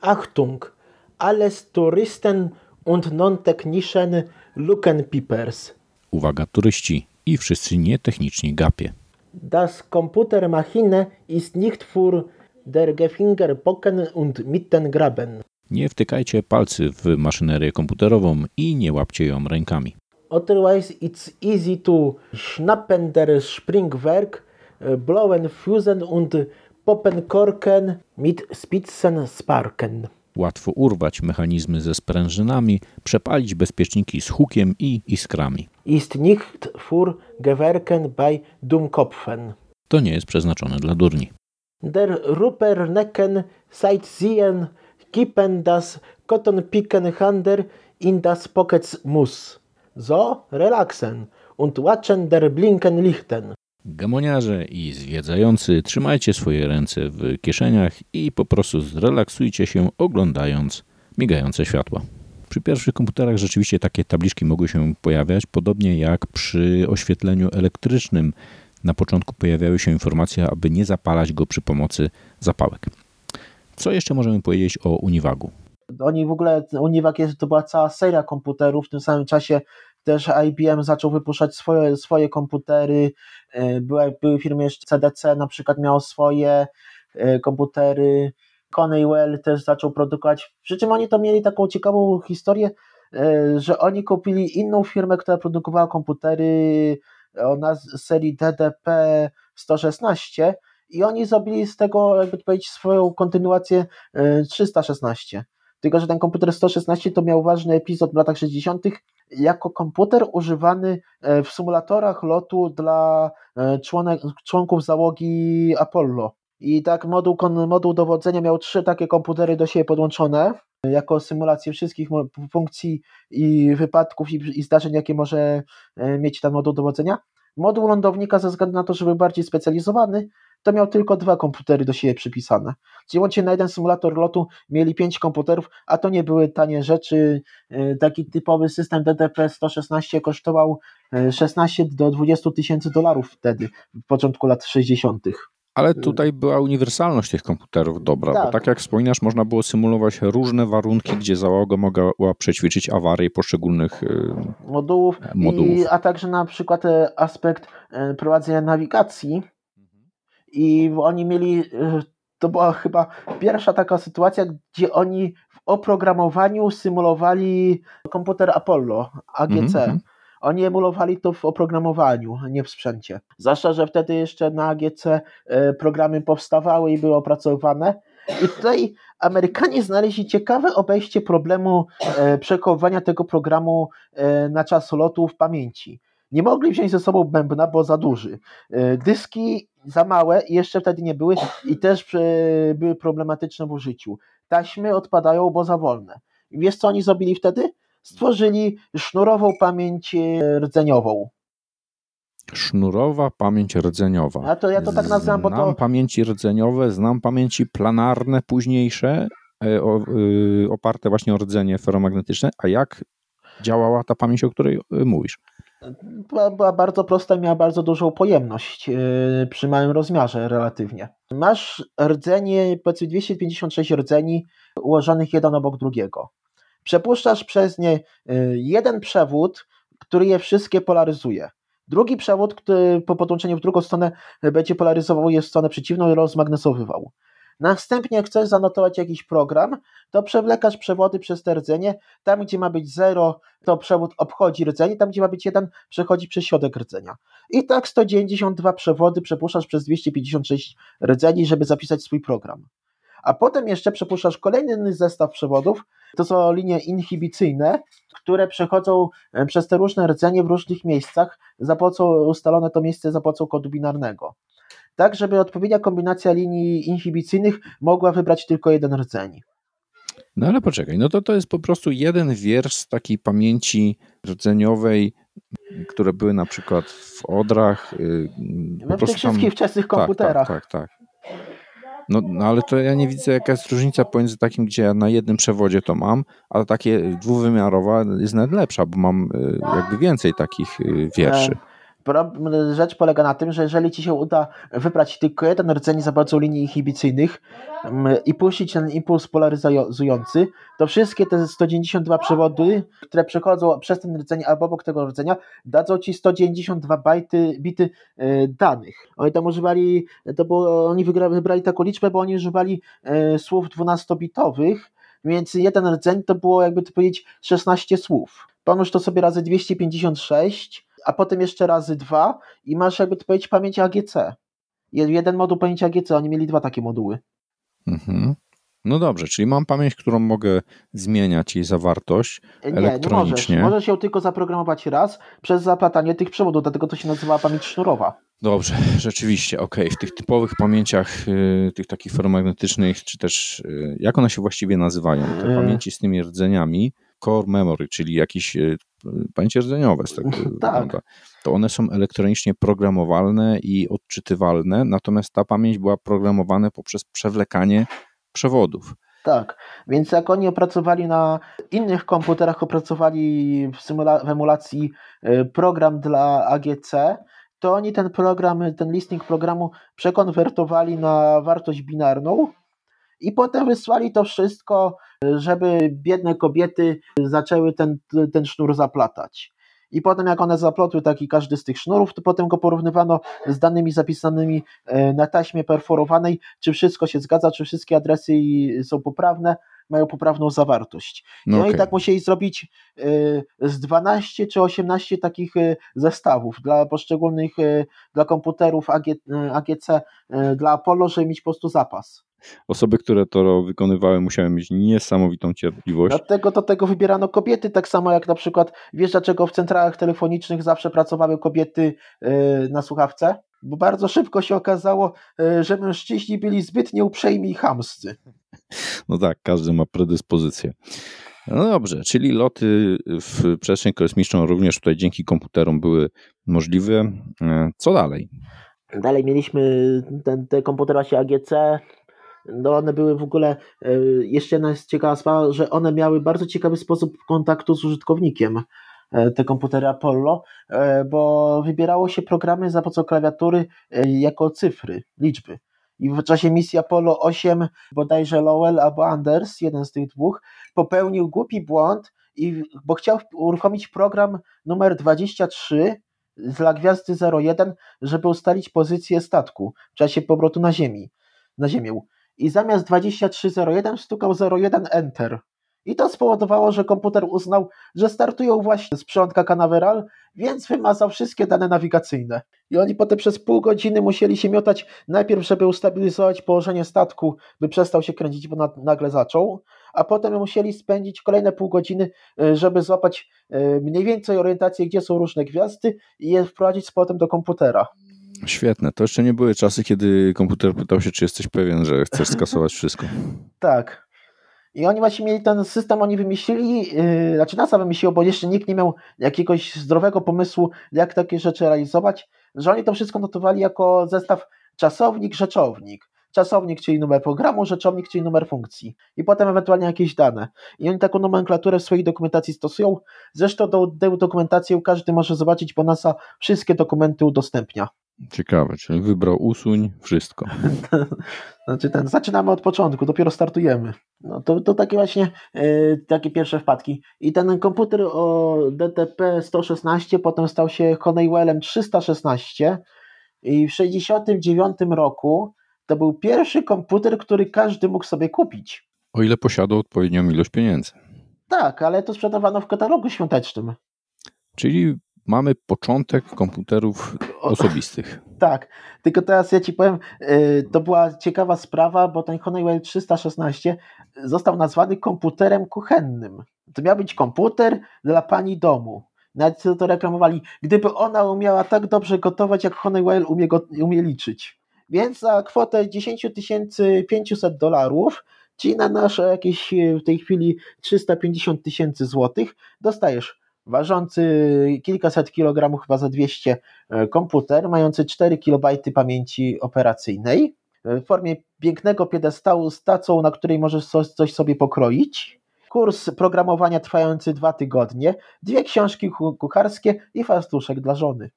Achtung! Alles Touristen und non-technischen Lukenpipers. Uwaga turyści i wszyscy nietechniczni gapie. Das Computermaschine ist nicht für der Gefingerpocken und Mittengraben. Nie wtykajcie palcy w maszynerię komputerową i nie łapcie ją rękami. Otherwise it's easy to schnappen der Springwerk, äh, blowen Fusen und poppen Korken mit Spitzen sparken. Łatwo urwać mechanizmy ze sprężynami, przepalić bezpieczniki z hukiem i iskrami. Ist nicht für Gewerken bei Dummkopfen. To nie jest przeznaczone dla durni. Der Rupernecken Sightseeing kippen das Cottonpicken Hander in das Pockets muss. So relaxen und watchen der blinken Lichten. Gamoniarze i zwiedzający, trzymajcie swoje ręce w kieszeniach i po prostu zrelaksujcie się oglądając migające światła. Przy pierwszych komputerach rzeczywiście takie tabliczki mogły się pojawiać, podobnie jak przy oświetleniu elektrycznym. Na początku pojawiały się informacje, aby nie zapalać go przy pomocy zapałek. Co jeszcze możemy powiedzieć o Univagu? Oni w ogóle, Univag jest, to była cała seria komputerów, w tym samym czasie też IBM zaczął wypuszczać swoje, swoje komputery, e, były, były firmy jeszcze CDC na przykład miało swoje e, komputery, Coneywell też zaczął produkować, przy czym oni to mieli taką ciekawą historię, e, że oni kupili inną firmę, która produkowała komputery o nas serii DDP 116 i oni zrobili z tego, jakby powiedzieć, swoją kontynuację 316. Tylko, że ten komputer 116 to miał ważny epizod w latach 60. jako komputer używany w symulatorach lotu dla członek, członków załogi Apollo. I tak moduł, moduł dowodzenia miał trzy takie komputery do siebie podłączone, jako symulację wszystkich funkcji i wypadków i, i zdarzeń, jakie może e, mieć ten moduł dowodzenia. Moduł lądownika, ze względu na to, że był bardziej specjalizowany, to miał tylko dwa komputery do siebie przypisane. Czyli łącznie na jeden symulator lotu mieli pięć komputerów, a to nie były tanie rzeczy. E, taki typowy system DTP-116 kosztował 16 e, do 20 tysięcy dolarów wtedy, w początku lat 60. Ale tutaj była uniwersalność tych komputerów dobra, tak. bo tak jak wspominasz, można było symulować różne warunki, gdzie załoga mogła przećwiczyć awarie poszczególnych y, modułów, modułów. I, a także na przykład e, aspekt e, prowadzenia nawigacji i oni mieli, e, to była chyba pierwsza taka sytuacja, gdzie oni w oprogramowaniu symulowali komputer Apollo, AGC. Mm -hmm. Oni emulowali to w oprogramowaniu, nie w sprzęcie. Zwłaszcza, że wtedy jeszcze na AGC e, programy powstawały i były opracowywane. I tutaj Amerykanie znaleźli ciekawe obejście problemu e, przechowywania tego programu na czas lotu w pamięci. Nie mogli wziąć ze sobą bębna, bo za duży. Dyski za małe i jeszcze wtedy nie były i też były problematyczne w użyciu. Taśmy odpadają, bo za wolne. I wiesz co oni zrobili wtedy? stworzyli sznurową pamięć e, rdzeniową. Sznurowa pamięć rdzeniowa. A to ja to tak nazywam, bo znam to... pamięci rdzeniowe, znam pamięci planarne późniejsze, e, o, oparte właśnie o rdzenie feromagnetyczne. A jak działała ta pamięć, o której e, mówisz? Była, była bardzo prosta i miała bardzo dużą pojemność yy, przy małym rozmiarze relatywnie. Masz rdzenie, powiedzmy 256 rdzeni ułożonych jeden obok drugiego przepuszczasz przez nie y, jeden przewód, który je wszystkie polaryzuje. Drugi przewód, który po podłączeniu w drugą stronę będzie polaryzował je w stronę przeciwną i rozmagnesowywał. Następnie chcesz zanotować jakiś program, to przewlekasz przewody przez te rdzenie. Tam, gdzie ma być 0, to przewód obchodzi rdzenie, tam, gdzie ma być 1, przechodzi przez środek rdzenia. I tak 192 przewody przepuszczasz przez 256 rdzeni, żeby zapisać swój program a potem jeszcze przepuszczasz kolejny zestaw przewodów, to są linie inhibicyjne, które przechodzą e, przez te różne rdzenie w różnych miejscach, za pomocą ustalone to miejsce za pomocą kodu binarnego. Tak, żeby odpowiednia kombinacja linii inhibicyjnych mogła wybrać tylko jeden rdzeń. No ale poczekaj, no to to jest po prostu jeden wiersz z takiej pamięci rdzeniowej, które były na przykład w odrach. Y, po w tych wszystkich tam... wczesnych komputerach. Tak, tak, tak. tak. No, no, ale to ja nie widzę jaka jest różnica pomiędzy takim, gdzie ja na jednym przewodzie to mam, a takie dwuwymiarowa jest nawet lepsza, bo mam y, jakby więcej takich y, wierszy. Rzecz polega na tym, że jeżeli ci się uda wybrać tylko jeden rdzeń za bardzo linii inhibicyjnych mm, i puścić ten impuls polaryzujący, to wszystkie te 192 przewody, które przechodzą przez ten rdzeń albo obok tego rdzenia, dadzą ci 192 bajty, bity e, danych. Oni tam używali, to było, oni wybrali taką liczbę, bo oni używali e, słów 12-bitowych, więc jeden rdzeń to było jakby to powiedzieć 16 słów. Pomnóż to sobie razy 256 a potem jeszcze razy dwa i masz jakby to powiedzieć pamięć AGC. Jeden moduł pamięci AGC, oni mieli dwa takie moduły. Mhm. No dobrze, czyli mam pamięć, którą mogę zmieniać jej zawartość nie, elektronicznie. Nie, możesz. Możesz ją tylko zaprogramować raz przez zaplatanie tych przewodów, dlatego to się nazywa pamięć sznurowa. Dobrze, rzeczywiście, ok. W tych typowych pamięciach, yy, tych takich ferromagnetycznych, czy też, yy, jak one się właściwie nazywają? Te yy. pamięci z tymi rdzeniami, core memory, czyli jakieś y, pamięci rdzeniowe, z tego tak. to one są elektronicznie programowalne i odczytywalne, natomiast ta pamięć była programowana poprzez przewlekanie przewodów. Tak, więc jak oni opracowali na innych komputerach, opracowali w, w emulacji y, program dla AGC, to oni ten program, ten listing programu przekonwertowali na wartość binarną i potem wysłali to wszystko, żeby biedne kobiety zaczęły ten, ten sznur zaplatać. I potem jak one zaplotły taki każdy z tych sznurów, to potem go porównywano z danymi zapisanymi e, na taśmie perforowanej, czy wszystko się zgadza, czy wszystkie adresy są poprawne, mają poprawną zawartość. No, okay. i tak musieli zrobić y, z 12 czy 18 takich y, zestawów dla poszczególnych, dla komputerów AG, AGC, dla Apollo, żeby mieć po prostu zapas. Osoby, które to wykonywały, musiały mieć niesamowitą cierpliwość. Dlatego do tego wybierano kobiety, tak samo jak na przykład, wiesz dlaczego w centralach telefonicznych zawsze pracowały kobiety na słuchawce? Bo bardzo szybko się okazało, że mężczyźni byli zbyt nieuprzejmi i chamscy. No tak, każdy ma predyspozycję. No dobrze, czyli loty w przestrzeń kosmiczną również tutaj dzięki komputerom były możliwe. E, co dalej? Dalej mieliśmy ten, te komputery AGC. No one były w ogóle, e, jeszcze jedna jest ciekawa sprawa, że one miały bardzo ciekawy sposób kontaktu z użytkownikiem e, te komputery Apollo, bo wybierało się programy za pomocą klawiatury jako cyfry, liczby. I w czasie misji Apollo 8 bodajże Lowell albo Anders, jeden z tych dwóch, popełnił głupi błąd, i, bo chciał uruchomić program numer 23 dla gwiazdy 01, żeby ustalić pozycję statku w czasie powrotu na, ziemi, na Ziemię. I zamiast 2301 stukał 01 Enter. I to spowodowało, że komputer uznał, że startują właśnie z przodka Canaveral, więc wymazał wszystkie dane nawigacyjne. I oni potem przez pół godziny musieli się miotać, najpierw żeby ustabilizować położenie statku, by przestał się kręcić, bo nagle zaczął, a potem musieli spędzić kolejne pół godziny, e, żeby złapać e, mniej więcej orientację, gdzie są różne gwiazdy i je wprowadzić z powrotem do komputera. Świetne. To jeszcze nie były czasy, kiedy komputer pytał się, czy jesteś pewien, że chcesz skasować wszystko. tak. I oni właśnie mieli ten system, oni wymyślili, yy, znaczy NASA wymyśliło, bo jeszcze nikt nie miał jakiegoś zdrowego pomysłu, jak takie rzeczy realizować, że oni to wszystko notowali jako zestaw czasownik, rzeczownik. Czasownik, czyli numer programu, rzeczownik, czyli numer funkcji. I potem ewentualnie jakieś dane. I oni taką nomenklaturę w swojej dokumentacji stosują. Zresztą tę dokumentację każdy może zobaczyć, bo NASA wszystkie dokumenty udostępnia. Ciekawe, czyli wybrał usuń wszystko. znaczy ten, zaczynamy od początku, dopiero startujemy. No to, to takie właśnie yy, takie pierwsze wpadki. I ten komputer o DTP 116 potem stał się Honeywellem 316 i w 69 roku to był pierwszy komputer, który każdy mógł sobie kupić. O ile posiadał odpowiednią ilość pieniędzy. Tak, ale to sprzedawano w katalogu świątecznym. Czyli mamy początek komputerów osobistych. Tak, tylko teraz ja ci powiem, y, to była ciekawa sprawa, bo ten Honeywell 316 został nazwany komputerem kuchennym. To miał być komputer dla pani domu. Nawet to reklamowali, gdyby ona umiała tak dobrze gotować, jak Honeywell umie, go, umie liczyć. Więc za kwotę 10 500 dolarów, czyli na nasze jakieś w tej chwili 350 tysięcy złotych, dostajesz ważący kilkaset kilogramów, chyba za 200 e, komputer, mający 4 kilobajty pamięci operacyjnej, e, w formie pięknego piedestału z tacą, na której możesz coś sobie pokroić, kurs programowania trwający dwa tygodnie, dwie książki kucharskie i fastuszek dla żony.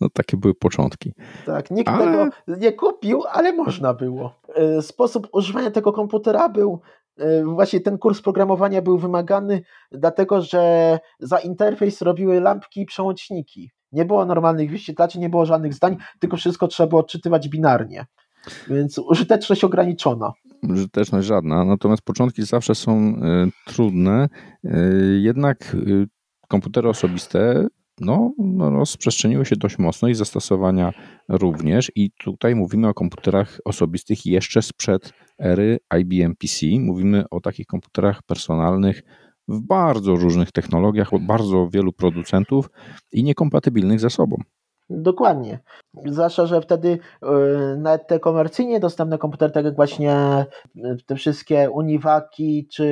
No takie były początki. Tak, nikt ale... tego nie kupił, ale można było. E, sposób używania tego komputera był E, właśnie ten kurs programowania był wymagany, dlatego że za interfejs robiły lampki i przełączniki. Nie było normalnych wyświetlaczy, nie było żadnych zdań, tylko wszystko trzeba było odczytywać binarnie. Więc użyteczność ograniczona. Użyteczność żadna, natomiast początki zawsze są y, trudne. Y, jednak y, komputery osobiste no, no, rozprzestrzeniły się dość mocno i zastosowania również. I tutaj mówimy o komputerach osobistych jeszcze sprzed ery IBM PC. Mówimy o takich komputerach personalnych w bardzo różnych technologiach, bardzo wielu producentów i niekompatybilnych ze sobą. Dokładnie. Zwłaszcza, że wtedy yy, nawet te komercyjnie dostępne komputery, tak jak właśnie yy, te wszystkie Uniwaki, czy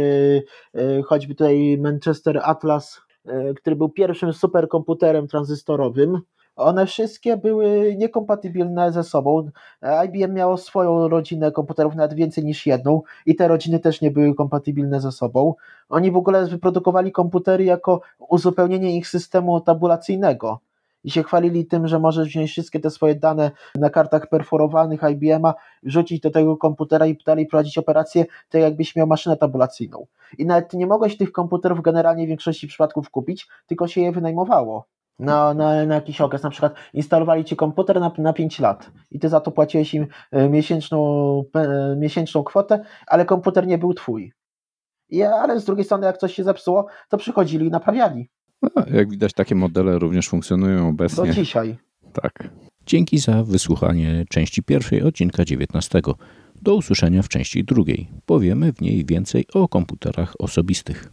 yy, choćby tutaj Manchester Atlas, który był pierwszym superkomputerem tranzystorowym, one wszystkie były niekompatybilne ze sobą. IBM miało swoją rodzinę komputerów, nawet więcej niż jedną, i te rodziny też nie były kompatybilne ze sobą. Oni w ogóle wyprodukowali komputery jako uzupełnienie ich systemu tabulacyjnego. I się chwalili tym, że możesz wziąć wszystkie te swoje dane na kartach perforowanych IBM-a, wrzucić do tego komputera i dalej prowadzić operację, tak jakbyś miał maszynę tabulacyjną. I nawet nie mogłeś tych komputerów generalnie w większości przypadków kupić, tylko się je wynajmowało. Na, na, na jakiś okres, na przykład instalowali ci komputer na, na 5 lat i ty za to płaciłeś im e, miesięczną, e, miesięczną kwotę, ale komputer nie był twój. I, ale z drugiej strony, jak coś się zepsuło, to przychodzili i naprawiali. No, jak widać, takie modele również funkcjonują Do obecnie. dzisiaj. Tak. Dzięki za wysłuchanie części pierwszej odcinka 19. Do usłyszenia w części drugiej. Powiemy w niej więcej o komputerach osobistych.